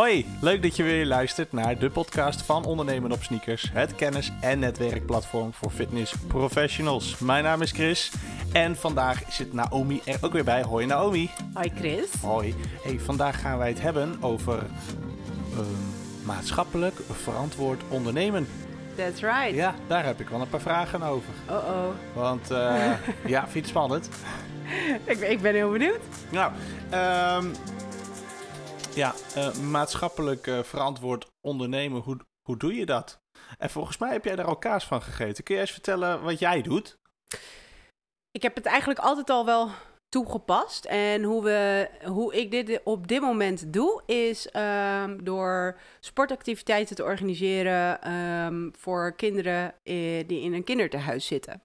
Hoi, leuk dat je weer luistert naar de podcast van Ondernemen op Sneakers, het kennis- en netwerkplatform voor fitness professionals. Mijn naam is Chris en vandaag zit Naomi er ook weer bij. Hoi Naomi. Hoi Chris. Hoi. Hey, vandaag gaan wij het hebben over ehm, maatschappelijk verantwoord ondernemen. That's right. Ja, daar heb ik wel een paar vragen over. Oh oh. Want eh, ja, vind je het spannend? ik, ik ben heel benieuwd. Nou, ehm, ja, eh, maatschappelijk eh, verantwoord ondernemen, hoe, hoe doe je dat? En volgens mij heb jij daar al kaas van gegeten. Kun je eens vertellen wat jij doet? Ik heb het eigenlijk altijd al wel toegepast. En hoe, we, hoe ik dit op dit moment doe, is ehm, door sportactiviteiten te organiseren ehm, voor kinderen eh, die in een kinderthuis zitten.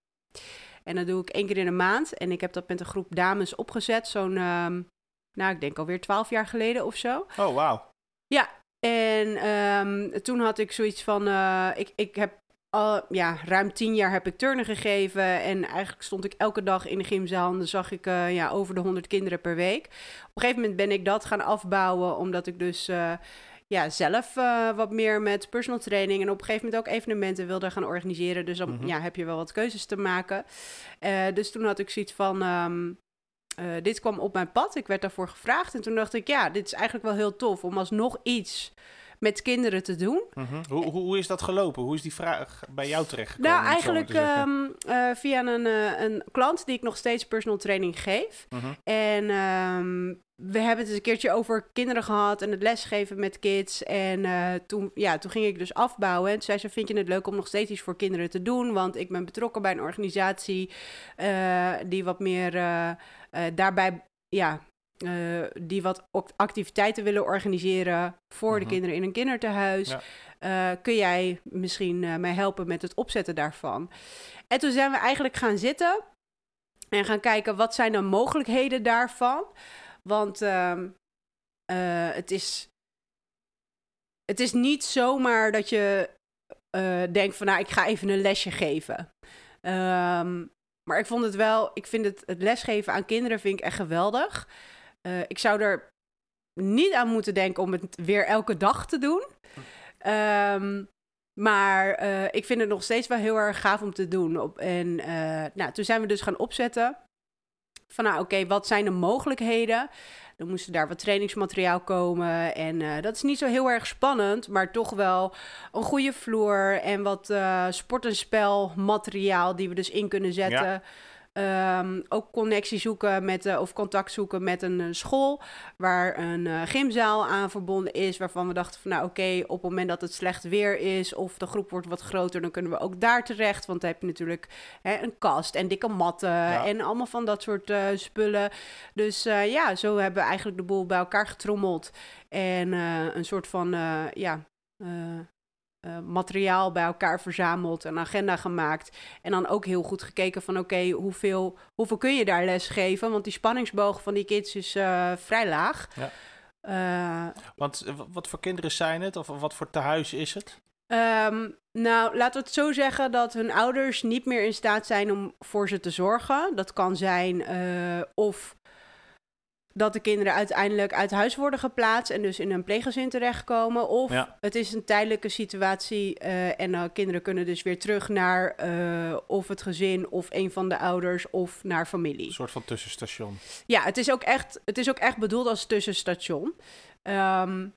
En dat doe ik één keer in de maand. En ik heb dat met een groep dames opgezet, zo'n, ehm, nou, ik denk alweer twaalf jaar geleden of zo. Oh, wauw. Ja, en ehm, toen had ik zoiets van, eh, ik, ik heb al, ja, ruim tien jaar heb ik turnen gegeven. En eigenlijk stond ik elke dag in de gymzaal en dan zag ik uh, ja, over de 100 kinderen per week. Op een gegeven moment ben ik dat gaan afbouwen, omdat ik dus uh, ja, zelf uh, wat meer met personal training en op een gegeven moment ook evenementen wilde gaan organiseren. Dus dan mm -hmm. ja, heb je wel wat keuzes te maken. dus toen had ik zoiets van, um, dit kwam op mijn pad. Ik werd daarvoor gevraagd en toen dacht ik, ja, dit is eigenlijk wel heel tof om alsnog iets met kinderen te doen. Mm -hmm. hoe, hoe is dat gelopen? Hoe is die vraag bij jou terechtgekomen? Nou, eigenlijk um, uh, via een, uh, een klant die ik nog steeds personal training geef. Mhm. Mm -hmm. En um, we hebben het eens een keertje over kinderen gehad en het lesgeven met kids. En uh, toen, ja, toen ging ik dus afbouwen. En toen zei ze, vind je het leuk om nog steeds iets voor kinderen te doen? Want ik ben betrokken bij een organisatie uh, die wat meer uh, daarbij... Ja, die wat activiteiten willen organiseren voor mm -hmm. de kinderen in een kinderthuis. Ja. Kun jij misschien mij helpen met het opzetten daarvan? En toen zijn we eigenlijk gaan zitten en gaan kijken wat zijn de mogelijkheden daarvan. Want uh, het, is, het is niet zomaar dat je denkt van nou ik ga even een lesje geven. Um, maar ik vond het wel, ik vind het, het lesgeven aan kinderen vind ik echt geweldig. Uh, ik zou er niet aan moeten denken om het weer elke dag te doen. Um, maar ik vind het nog steeds wel heel erg gaaf om te doen. Op, en nou, toen zijn we dus gaan opzetten. Van nou, oké, okay, wat zijn de mogelijkheden? Dan moest daar wat trainingsmateriaal komen. En uh, dat is niet zo heel erg spannend, maar toch wel een goede vloer. En wat sport- en spelmateriaal die we dus in kunnen zetten. Ja. Um, ook connectie zoeken met, uh, of contact zoeken met een uh, school waar een uh, gymzaal aan verbonden is. Waarvan we dachten van nou oké, okay, op het moment dat het slecht weer is of de groep wordt wat groter, dan kunnen we ook daar terecht. Want dan heb je natuurlijk hè, een kast en dikke matten ja. en allemaal van dat soort spullen. Dus ja, zo hebben we eigenlijk de boel bij elkaar getrommeld. En een soort van ja. Uh, materiaal bij elkaar verzameld, een agenda gemaakt. En dan ook heel goed gekeken van oké, okay, hoeveel, hoeveel kun je daar les geven? Want die spanningsboog van die kids is uh, vrij laag. Ja. Uh, Want wat voor kinderen zijn het? Of wat voor tehuis is het? Um, nou, laten we het zo zeggen dat hun ouders niet meer in staat zijn om voor ze te zorgen. Dat kan zijn of dat de kinderen uiteindelijk uit huis worden geplaatst en dus in een pleeggezin terechtkomen. Of ja. het is een tijdelijke situatie uh, en uh, kinderen kunnen dus weer terug naar uh, of het gezin of een van de ouders of naar familie. Een soort van tussenstation. Ja, het is ook echt, het is ook echt bedoeld als tussenstation. Um,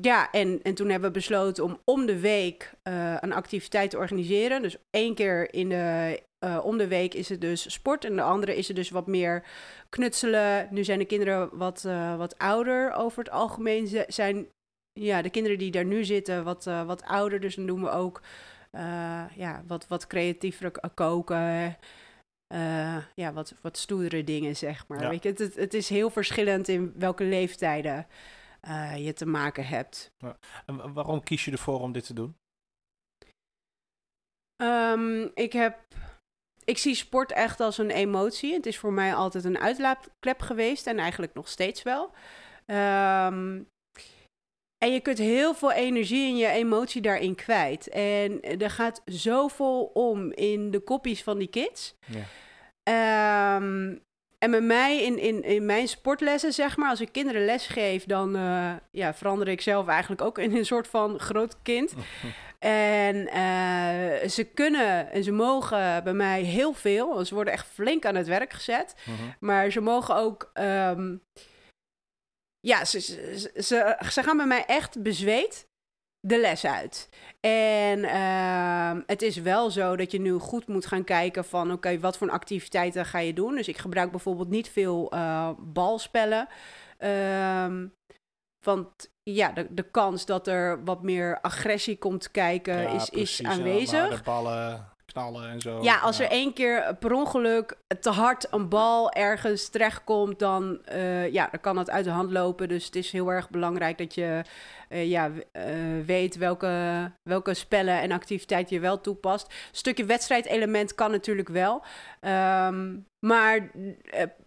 ja, en, en toen hebben we besloten om om de week een activiteit te organiseren. Dus één keer in de, uh, om de week is het dus sport en de andere is het dus wat meer knutselen. Nu zijn de kinderen wat, uh, wat ouder over het algemeen. Zijn ja, de kinderen die daar nu zitten wat, wat ouder. Dus dan doen we ook ja, wat, wat creatiever koken. ja, wat, wat stoerdere dingen, zeg maar. Ja. Weet je, het, het, het is heel verschillend in welke leeftijden je te maken hebt. Ja. En waarom kies je ervoor om dit te doen? Um, ik heb. Ik zie sport echt als een emotie. Het is voor mij altijd een uitlaatklep geweest en eigenlijk nog steeds wel. Um, en je kunt heel veel energie en je emotie daarin kwijt. En er gaat zoveel om in de koppies van die kids. Ja. Um, en met mij in, in, in mijn sportlessen, zeg maar, als ik kinderen les geef, dan eh, ja, verander ik zelf eigenlijk ook in een soort van groot kind. En eh, ze kunnen en ze mogen bij mij heel veel. Ze worden echt flink aan het werk gezet. Mhm. Maar ze mogen ook. ehm, ja, ze, ze, ze, ze gaan bij mij echt bezweet de les uit. En ehm, het is wel zo dat je nu goed moet gaan kijken van... oké, wat voor activiteiten ga je doen? Dus ik gebruik bijvoorbeeld niet veel eh, balspellen. Ehm, want ja, de, de kans dat er wat meer agressie komt kijken Ja, is, is aanwezig. ballen knallen en zo. Ja, als er één keer per ongeluk te hard een bal ergens terechtkomt, dan, eh, ja, dan kan dat uit de hand lopen. Dus het is heel erg belangrijk dat je eh, ja, eh, weet welke, welke spellen en activiteiten je wel toepast. Een stukje wedstrijdelement kan natuurlijk wel. Ehm, maar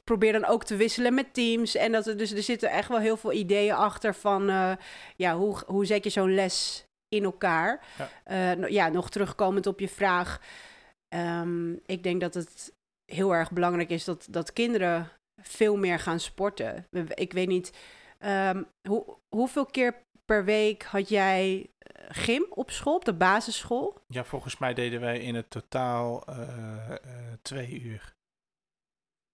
probeer dan ook te wisselen met teams. En dat er, dus er zitten echt wel heel veel ideeën achter van ja, hoe, hoe zet je zo'n les in elkaar. Ja. Eh, ja, nog terugkomend op je vraag. Ehm, ik denk dat het heel erg belangrijk is dat, dat kinderen veel meer gaan sporten. Ik weet niet, ehm, hoe, hoeveel keer per week had jij eh, gym op school, op de basisschool? Ja, volgens mij deden wij in het totaal eh, twee uur.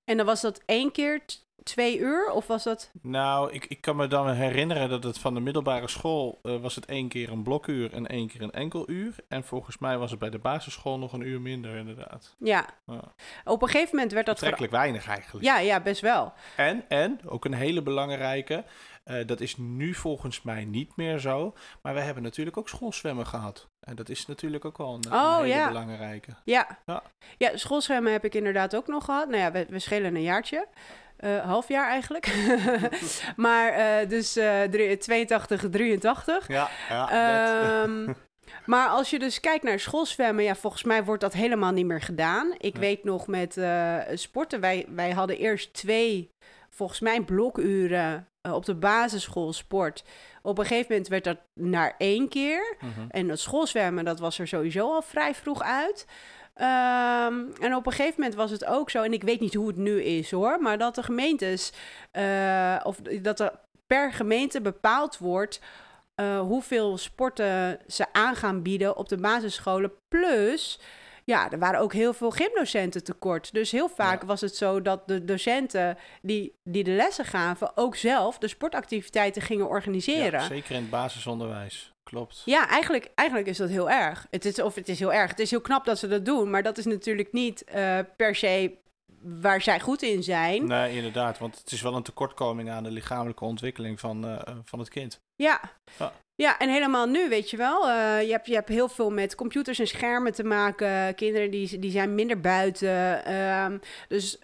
En dan was dat één keer twee uur? Of was dat... Nou, ik, ik kan me dan herinneren dat het van de middelbare school eh, was het één keer een blokuur en één keer een enkel uur. En volgens mij was het bij de basisschool nog een uur minder, inderdaad. Ja, Ja. op een gegeven moment werd dat... Betrekkelijk weinig eigenlijk. Ja, ja, best wel. En, en, ook een hele belangrijke, eh, dat is nu volgens mij niet meer zo. Maar we hebben natuurlijk ook schoolzwemmen gehad. En dat is natuurlijk ook wel een, een Oh, hele ja. belangrijke. Ja. Ja. ja, schoolschermen heb ik inderdaad ook nog gehad. Nou ja, we, we schelen een jaartje. Eh half jaar eigenlijk. maar eh, dus drie- 82, 83. Ja, ja. Ehm, maar als je dus kijkt naar schoolzwemmen, ja, volgens mij wordt dat helemaal niet meer gedaan. Ik Nee. weet nog met sporten, wij, wij hadden eerst twee, volgens mij, blokuren eh, op de basisschool sport. Op een gegeven moment werd dat naar één keer. Mhm. En dat schoolzwemmen, dat was er sowieso al vrij vroeg uit. Ehm, en op een gegeven moment was het ook zo, en ik weet niet hoe het nu is hoor, maar dat de gemeentes, eh, of dat er per gemeente bepaald wordt eh, hoeveel sporten ze aan gaan bieden op de basisscholen. Plus, ja, er waren ook heel veel gymdocenten tekort. Dus heel vaak Ja. was het zo dat de docenten die, die de lessen gaven, ook zelf de sportactiviteiten gingen organiseren. Ja, zeker in het basisonderwijs. Klopt. Ja, eigenlijk, eigenlijk is dat heel erg. Het is, of het is heel erg. Het is heel knap dat ze dat doen, maar dat is natuurlijk niet eh, per se waar zij goed in zijn. Nee, inderdaad. Want het is wel een tekortkoming aan de lichamelijke ontwikkeling van, eh, van het kind. Ja. Ja. Ja, en helemaal nu, weet je wel. eh, je, hebt, je hebt heel veel met computers en schermen te maken. Kinderen die, die zijn minder buiten. ehm, dus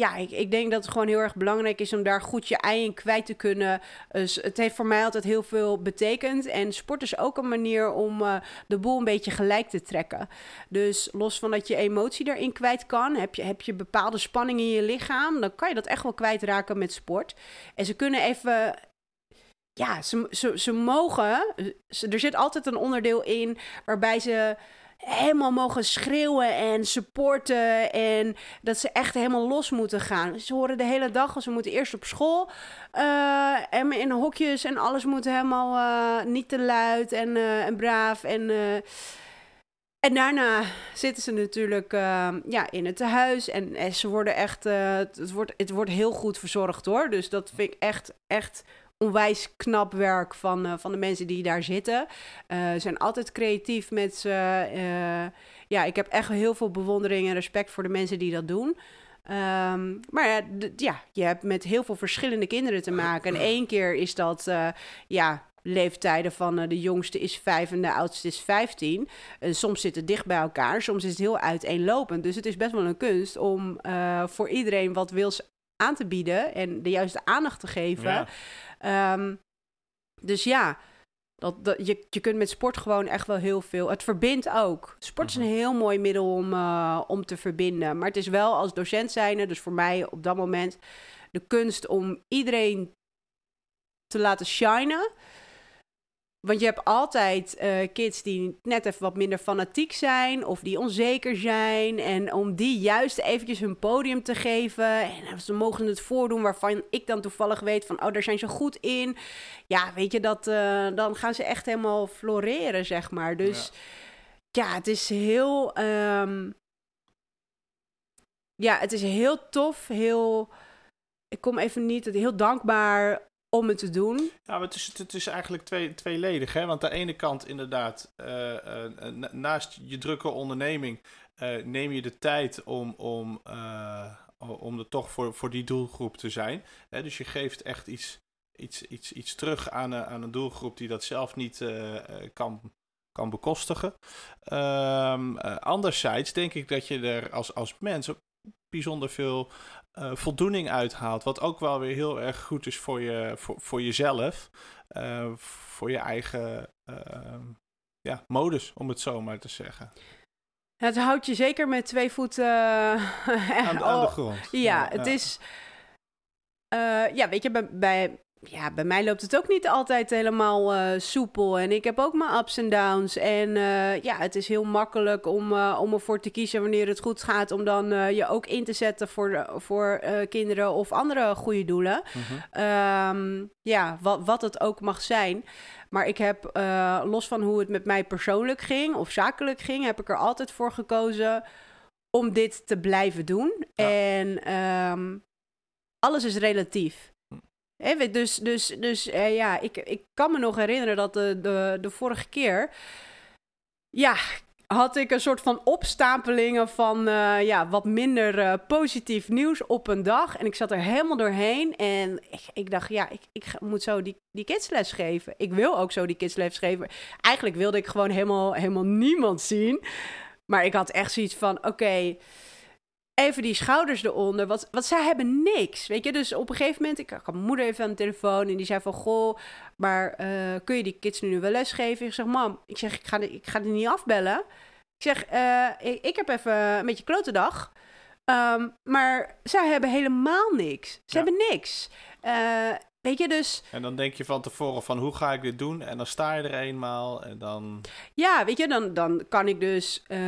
ja, ik, ik denk dat het gewoon heel erg belangrijk is om daar goed je ei in kwijt te kunnen. Dus het heeft voor mij altijd heel veel betekend. En sport is ook een manier om eh, de boel een beetje gelijk te trekken. Dus los van dat je emotie erin kwijt kan, heb je, heb je bepaalde spanning in je lichaam, dan kan je dat echt wel kwijtraken met sport. En ze kunnen even. Ja, ze, ze, ze mogen. Er zit altijd een onderdeel in waarbij ze helemaal mogen schreeuwen en supporten. En dat ze echt helemaal los moeten gaan. Ze horen de hele dag, ze moeten eerst op school. eh, en in hokjes en alles moet helemaal eh, niet te luid en, eh, en braaf. En, en daarna zitten ze natuurlijk ja, in het tehuis. En, en ze worden echt. het, wordt, het wordt heel goed verzorgd hoor. Dus dat vind ik echt, echt onwijs knap werk van, eh, van de mensen die daar zitten. Eh, Ze zijn altijd creatief met ze. eh, ja, ik heb echt heel veel bewondering en respect voor de mensen die dat doen. Ehm, maar ja, je hebt met heel veel verschillende kinderen te maken. En één keer is dat, ja, leeftijden van de jongste is vijf en de oudste is vijftien. En soms zit het dicht bij elkaar, soms is het heel uiteenlopend. Dus het is best wel een kunst om voor iedereen wat wils aan te bieden en de juiste aandacht te geven. Ja. Ehm, dus ja, dat, dat, je, je kunt met sport gewoon echt wel heel veel. Het verbindt ook. Sport is een Mhm. heel mooi middel om, eh, om te verbinden. Maar het is wel als docent zijnde, dus voor mij op dat moment, de kunst om iedereen te laten shinen. Want je hebt altijd uh, kids die net even wat minder fanatiek zijn of die onzeker zijn. En om die juist eventjes hun podium te geven. En ze mogen het voordoen waarvan ik dan toevallig weet van, oh, daar zijn ze goed in. Ja, weet je, dat, uh, dan gaan ze echt helemaal floreren, zeg maar. Dus ja, ja het is heel... Um, ja, het is heel tof, heel... Ik kom even niet, heel dankbaar om het te doen. Ja, het is, het is eigenlijk twee, tweeledig. Hè? Want aan de ene kant inderdaad, uh, uh, naast je drukke onderneming, uh, neem je de tijd om, om, om er toch voor, voor die doelgroep te zijn. Hè? Dus je geeft echt iets, iets, iets, iets terug aan, aan een doelgroep die dat zelf niet kan, kan bekostigen. Um, anderzijds denk ik dat je er als, als mens bijzonder veel uh, voldoening uithaalt. Wat ook wel weer heel erg goed is voor, je, voor, voor jezelf. Uh, voor je eigen uh, ja, modus, om het zo maar te zeggen. Het houdt je zeker met twee voeten aan, aan, de grond. Ja, ja het ja. is. ja, weet je, bij, bij ja, bij mij loopt het ook niet altijd helemaal uh, soepel. En ik heb ook mijn ups en downs. En uh, ja, het is heel makkelijk om, uh, om ervoor te kiezen wanneer het goed gaat. Om dan je ook in te zetten voor, voor kinderen of andere goede doelen. -hmm. um, ja, wat, wat het ook mag zijn. Maar ik heb, los van hoe het met mij persoonlijk ging of zakelijk ging, heb ik er altijd voor gekozen om dit te blijven doen. Ja. En um, alles is relatief. Dus dus, dus uh, ja, ik, ik kan me nog herinneren dat de, de, de vorige keer. Ja, had ik een soort van opstapelingen van uh, ja, wat minder uh, positief nieuws op een dag. En ik zat er helemaal doorheen. En ik, ik dacht, ja, ik, ik moet zo die, die kidsles geven. Ik wil ook zo die kidsles geven. Eigenlijk wilde ik gewoon helemaal, helemaal niemand zien. Maar ik had echt zoiets van, oké. Even die schouders eronder. Wat, wat zij hebben niks. Weet je, dus op een gegeven moment, ik had mijn moeder even aan de telefoon en die zei van goh, maar uh, kun je die kids nu wel lesgeven? Ik zeg, mam, ik zeg, ik ga, de, ik ga die niet afbellen. Ik zeg, uh, ik, ik, heb even een beetje klote dag. Um, maar zij hebben helemaal niks. Ze ja. hebben niks. Uh, Weet je, dus... En dan denk je van tevoren van hoe ga ik dit doen? En dan sta je er eenmaal en dan... Ja, weet je, dan, dan kan ik dus... Uh,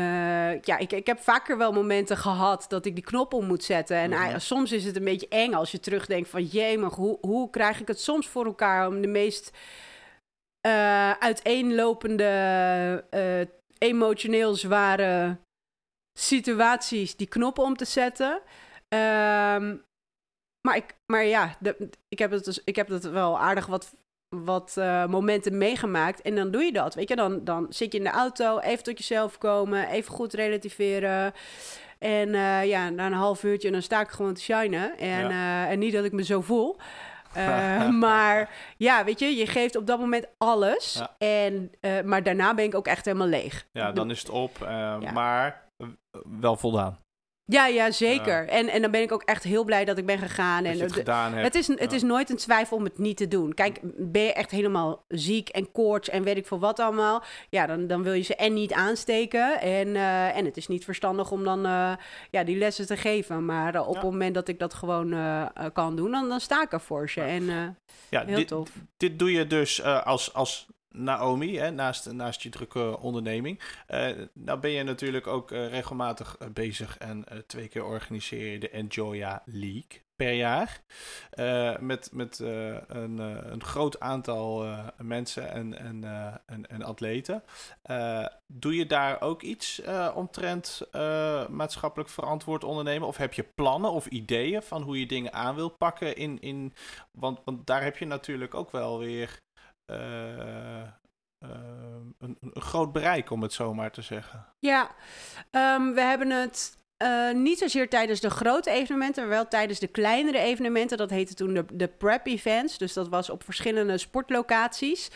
ja, ik, ik heb vaker wel momenten gehad dat ik die knop om moet zetten. En mm -hmm. soms is het een beetje eng als je terugdenkt van... Maar hoe, hoe krijg ik het soms voor elkaar om de meest uh, uiteenlopende, uh, emotioneel zware situaties die knoppen om te zetten... Um, maar, ik, maar ja, de, ik, heb het dus, ik heb het wel aardig wat, wat uh, momenten meegemaakt. En dan doe je dat. Weet je, dan, dan zit je in de auto, even tot jezelf komen, even goed relativeren. En uh, ja, na een half uurtje dan sta ik gewoon te shinen. En, ja. uh, en niet dat ik me zo voel. maar ja, weet je, je geeft op dat moment alles. Ja. En, maar daarna ben ik ook echt helemaal leeg. Ja, dan is het op. Ja. Maar wel voldaan. Ja, ja, zeker. Ja. En, en dan ben ik ook echt heel blij dat ik ben gegaan. Dat en het, gedaan het, is, het ja. is nooit een twijfel om het niet te doen. Kijk, ben je echt helemaal ziek en koorts en weet ik veel wat allemaal. Ja, dan, dan wil je ze en niet aansteken. En, uh, en het is niet verstandig om dan uh, ja, die lessen te geven. Maar uh, op ja. het moment dat ik dat gewoon kan doen, dan, dan sta ik er voor ze. En ja, heel dit, tof. Dit doe je dus als, als Naomi, hè, naast, naast je drukke onderneming. Uh, nou ben je natuurlijk ook uh, regelmatig uh, bezig en twee keer organiseer je de Enjoya League per jaar. met met een, een groot aantal mensen en, en, en, en, atleten. doe je daar ook iets omtrent maatschappelijk verantwoord ondernemen? Of heb je plannen of ideeën van hoe je dingen aan wil pakken? In, in, want, want daar heb je natuurlijk ook wel weer een, een, groot bereik, om het zo maar te zeggen. Ja, um, we hebben het uh, niet zozeer tijdens de grote evenementen, maar wel tijdens de kleinere evenementen. Dat heette toen de, de prep events. Dus dat was op verschillende sportlocaties.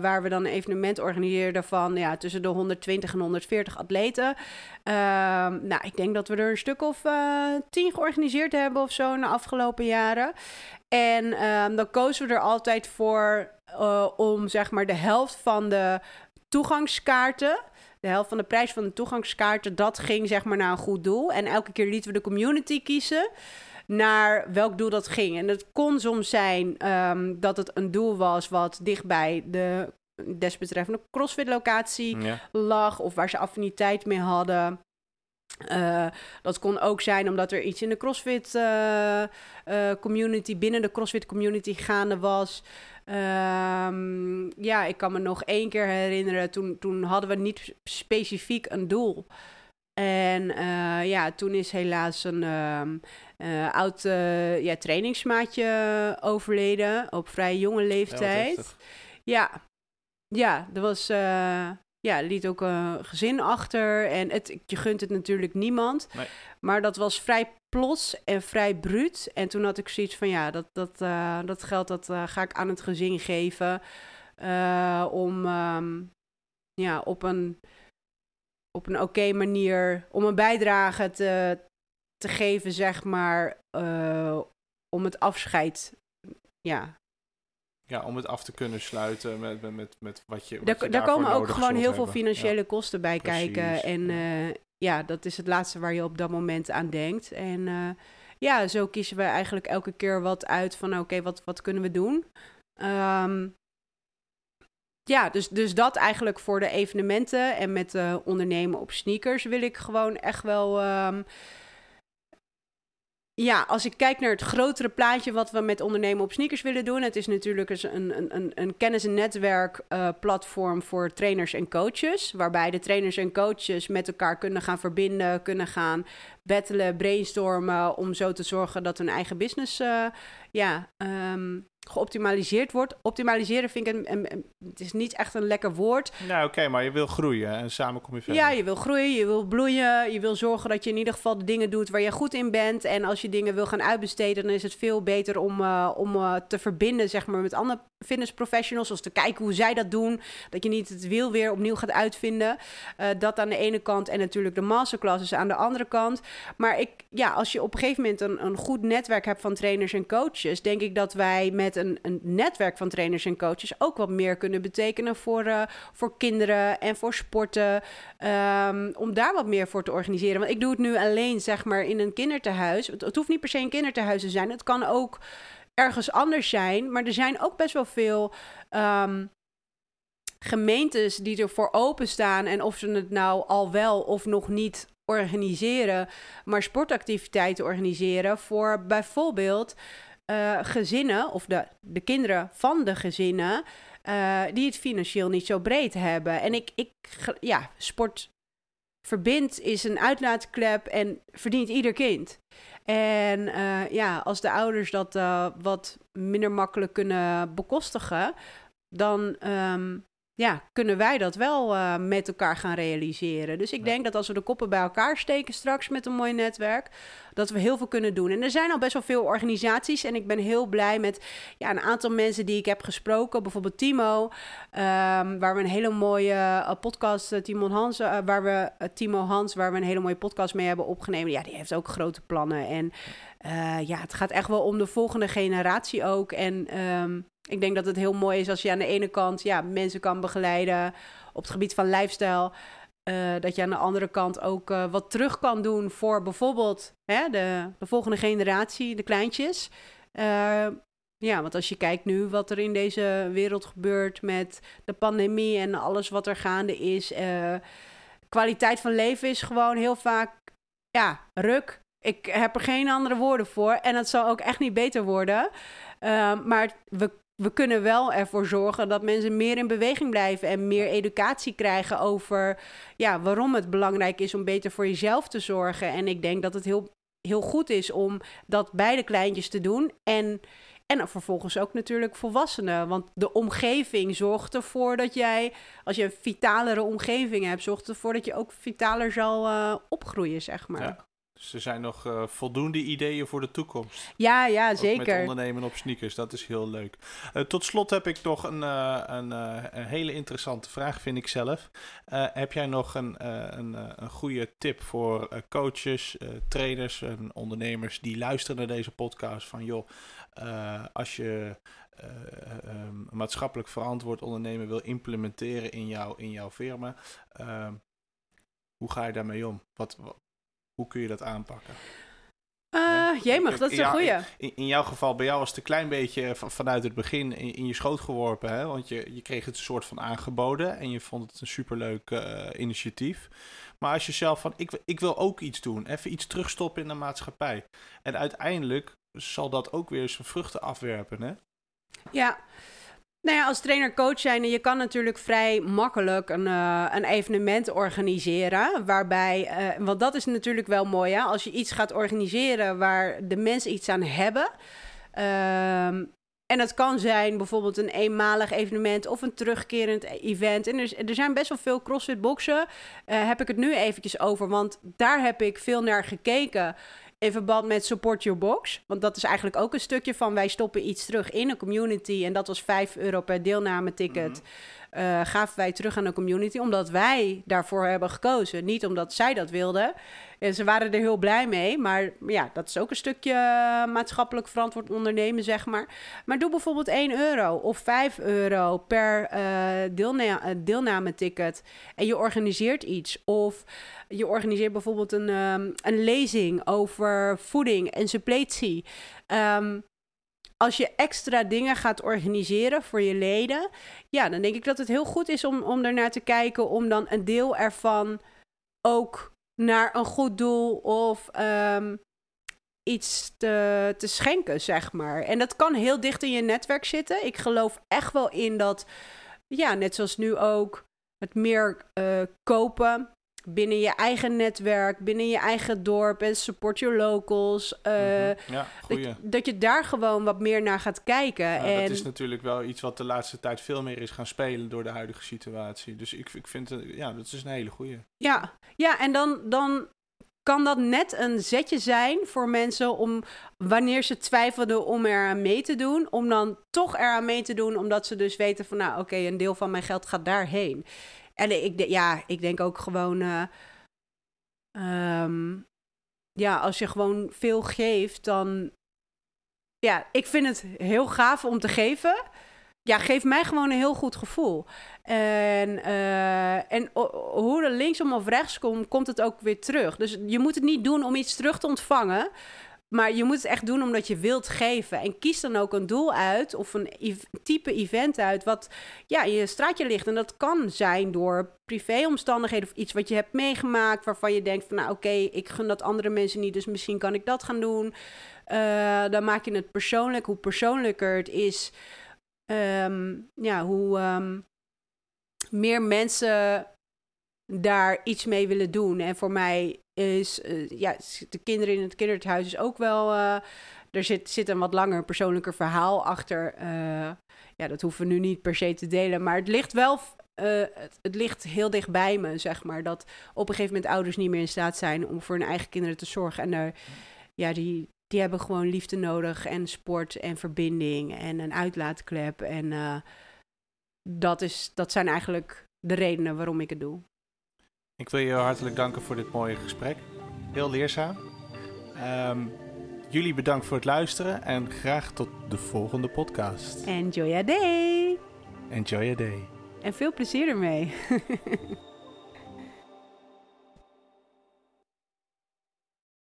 Waar we dan een evenement organiseerden van ja, tussen de 120 en 140 atleten. Uh, nou, ik denk dat we er een stuk of tien georganiseerd hebben of zo in de afgelopen jaren. En ehm, dan kozen we er altijd voor uh, om zeg maar de helft van de toegangskaarten. De helft van de prijs van de toegangskaarten, dat ging zeg maar naar een goed doel. En elke keer lieten we de community kiezen naar welk doel dat ging. En het kon soms zijn um, dat het een doel was wat dicht bij de desbetreffende CrossFit-locatie Ja. lag of waar ze affiniteit mee hadden. Eh, dat kon ook zijn omdat er iets in de CrossFit eh, eh, community, binnen de CrossFit community gaande was. Ehm, ja, ik kan me nog één keer herinneren, toen, toen hadden we niet specifiek een doel. En eh, ja, toen is helaas een ehm, eh, oud eh, ja, trainingsmaatje overleden op vrij jonge Ja, leeftijd. heftig. Ja, ja, er was, ja, liet ook een gezin achter en het, je gunt het natuurlijk niemand. Nee. Maar dat was vrij plots en vrij bruut. En toen had ik zoiets van, ja, dat, dat, eh, dat geld dat eh, ga ik aan het gezin geven eh, om, ehm, ja, op een, op een oké manier, om een bijdrage te, te geven, zeg maar, eh, om het afscheid, ja, Ja, om het af te kunnen sluiten met, met, met, met wat je. wat Daar, je daar daarvoor komen ook gewoon heel veel financiële kosten bij Precies, kijken. En ja. ja. dat is het laatste waar je op dat moment aan denkt. En eh, ja, zo kiezen we eigenlijk elke keer wat uit van oké, wat, wat kunnen we doen? Ehm, ja, dus, dus dat eigenlijk voor de evenementen. En met eh, ondernemen op sneakers wil ik gewoon echt wel. ehm, ja, als ik kijk naar het grotere plaatje wat we met ondernemen op sneakers willen doen. Het is natuurlijk een, een, een, een kennis- en netwerkplatform voor trainers en coaches. Waarbij de trainers en coaches met elkaar kunnen gaan verbinden, kunnen gaan battelen, brainstormen. Om zo te zorgen dat hun eigen business eh, ja, ehm, geoptimaliseerd wordt. Optimaliseren vind ik een, een- een- het is niet echt een lekker woord. Nou, oké, maar je wil groeien en samen kom je verder. Ja, je wil groeien, je wil bloeien, je wil zorgen dat je in ieder geval de dingen doet waar je goed in bent. En als je dingen wil gaan uitbesteden, dan is het veel beter om, eh, om eh, te verbinden zeg maar, met andere fitness professionals. Of te kijken hoe zij dat doen. Dat je niet het wiel weer opnieuw gaat uitvinden. Eh, dat aan de ene kant en natuurlijk de masterclasses aan de andere kant. Maar ik, ja, als je op een gegeven moment een, een goed netwerk hebt van trainers en coaches, denk ik dat wij met een, een netwerk van trainers en coaches ook wat meer kunnen betekenen voor, eh, voor kinderen en voor sporten. Ehm, om daar wat meer voor te organiseren. Want ik doe het nu alleen, zeg maar, in een kinderthuis. Het, het hoeft niet per se een kinderthuis te zijn. Het kan ook ergens anders zijn. Maar er zijn ook best wel veel. ehm, gemeentes die ervoor openstaan en of ze het nou al wel of nog niet organiseren, maar sportactiviteiten organiseren voor bijvoorbeeld eh, gezinnen of de, de kinderen van de gezinnen eh, die het financieel niet zo breed hebben. En ik, ik ja, sport verbindt is een uitlaatklep en verdient ieder kind. En eh, ja, als de ouders dat wat minder makkelijk kunnen bekostigen, dan ehm, ja, kunnen wij dat wel eh, met elkaar gaan realiseren. Dus ik Ja. denk dat als we de koppen bij elkaar steken straks met een mooi netwerk, dat we heel veel kunnen doen. En er zijn al best wel veel organisaties en ik ben heel blij met ja, een aantal mensen die ik heb gesproken. Bijvoorbeeld Timo, ehm, waar we een hele mooie eh, podcast, eh, Timo Hans, waar we Timo Hans, waar we een hele mooie podcast mee hebben opgenomen. Ja, die heeft ook grote plannen. En ja, het gaat echt wel om de volgende generatie ook. En ehm, ik denk dat het heel mooi is als je aan de ene kant ja, mensen kan begeleiden op het gebied van lifestyle. eh, dat je aan de andere kant ook eh, wat terug kan doen voor bijvoorbeeld hè, de, de volgende generatie, de kleintjes. Eh, ja, want als je kijkt nu wat er in deze wereld gebeurt met de pandemie en alles wat er gaande is. kwaliteit van leven is gewoon heel vaak, ja, ruk. Ik heb er geen andere woorden voor. En het zal ook echt niet beter worden. Maar we, we kunnen wel ervoor zorgen dat mensen meer in beweging blijven en meer educatie krijgen over ja, waarom het belangrijk is om beter voor jezelf te zorgen. En ik denk dat het heel, heel goed is om dat bij de kleintjes te doen. En, en vervolgens ook natuurlijk volwassenen. Want de omgeving zorgt ervoor dat jij, als je een vitalere omgeving hebt, zorgt ervoor dat je ook vitaler zal eh, opgroeien, zeg maar. Ja. Dus er zijn nog eh, voldoende ideeën voor de toekomst. Ja, ja, Ook zeker. met ondernemen op sneakers, dat is heel leuk. Eh, tot slot heb ik nog een, eh, een, een hele interessante vraag, vind ik zelf. Heb jij nog een, een, een goede tip voor coaches, trainers en ondernemers die luisteren naar deze podcast? Van joh, als je eh, ehm, maatschappelijk verantwoord ondernemen wil implementeren in, jouw in jouw firma, ehm, hoe ga je daarmee om? Wat, wat- hoe kun je dat aanpakken? Uh, jemig, dat is een goeie. In, in, jouw geval, bij jou was het een klein beetje vanuit het begin in, in, je schoot geworpen. Hè? Want je, je kreeg het een soort van aangeboden en je vond het een superleuk uh, initiatief. Maar als je zelf van, ik, ik wil ook iets doen, even iets terugstoppen in de maatschappij. En uiteindelijk zal dat ook weer zijn vruchten afwerpen, hè? Ja, nou ja, als trainer-coach zijn, je kan natuurlijk vrij makkelijk een, uh, een evenement organiseren. Waarbij, uh, want dat is natuurlijk wel mooi, hè? als je iets gaat organiseren waar de mensen iets aan hebben. Uh, en dat kan zijn bijvoorbeeld een eenmalig evenement of een terugkerend event. En er, zijn best wel veel CrossFit boxen. Uh, heb ik het nu eventjes over, want daar heb ik veel naar gekeken in verband met Support Your Box. Want dat is eigenlijk ook een stukje van wij stoppen iets terug in een community. En dat was 5 euro per deelnameticket. Mm uh, gaven wij terug aan de community, omdat wij daarvoor hebben gekozen. Niet omdat zij dat wilden. En ze waren er heel blij mee. Maar ja, dat is ook een stukje maatschappelijk verantwoord ondernemen, zeg maar. Maar doe bijvoorbeeld 1 euro of 5 euro per uh, deelna deelnameticket. En je organiseert iets. Of je organiseert bijvoorbeeld een, um, een lezing over voeding en suppletie. Um, als je extra dingen gaat organiseren voor je leden, ja, dan denk ik dat het heel goed is om, om ernaar te kijken, om dan een deel ervan ook naar een goed doel of um, iets te, te schenken, zeg maar. En dat kan heel dicht in je netwerk zitten. Ik geloof echt wel in dat, ja, net zoals nu ook, het meer uh, kopen binnen je eigen netwerk, binnen je eigen dorp en support your locals. Uh, ja, dat, dat, je daar gewoon wat meer naar gaat kijken. Ja, en... Dat is natuurlijk wel iets wat de laatste tijd veel meer is gaan spelen door de huidige situatie. Dus ik, ik vind, het, ja, dat is een hele goeie. Ja, ja en dan, dan kan dat net een zetje zijn voor mensen om wanneer ze twijfelden om eraan mee te doen, om dan toch eraan mee te doen, omdat ze dus weten van nou oké, een deel van mijn geld gaat daarheen. En ik, ja, ik denk ook gewoon. Uh, um, ja, als je gewoon veel geeft, dan. Ja, ik vind het heel gaaf om te geven. Ja, geeft mij gewoon een heel goed gevoel. En, uh, en hoe er linksom of rechts komt, komt het ook weer terug. Dus je moet het niet doen om iets terug te ontvangen. Maar je moet het echt doen omdat je wilt geven. En kies dan ook een doel uit of een type event uit wat ja, in je straatje ligt. En dat kan zijn door privéomstandigheden of iets wat je hebt meegemaakt waarvan je denkt van nou oké, ik gun dat andere mensen niet, dus misschien kan ik dat gaan doen. Uh, dan maak je het persoonlijk. Hoe persoonlijker het is, um, ja, hoe um, meer mensen daar iets mee willen doen. En voor mij is, uh, ja, de kinderen in het kinderthuis is ook wel, uh, er zit, zit een wat langer persoonlijker verhaal achter. Uh, ja, dat hoeven we nu niet per se te delen, maar het ligt wel, het, het, ligt heel dicht bij me, zeg maar. Dat op een gegeven moment ouders niet meer in staat zijn om voor hun eigen kinderen te zorgen. En daar, ja, die, die hebben gewoon liefde nodig en sport en verbinding en een uitlaatklep. En dat, is, dat zijn eigenlijk de redenen waarom ik het doe. Ik wil je hartelijk danken voor dit mooie gesprek. Heel leerzaam. Um, jullie bedankt voor het luisteren en graag tot de volgende podcast. Enjoy your day. Enjoy your day. En veel plezier ermee.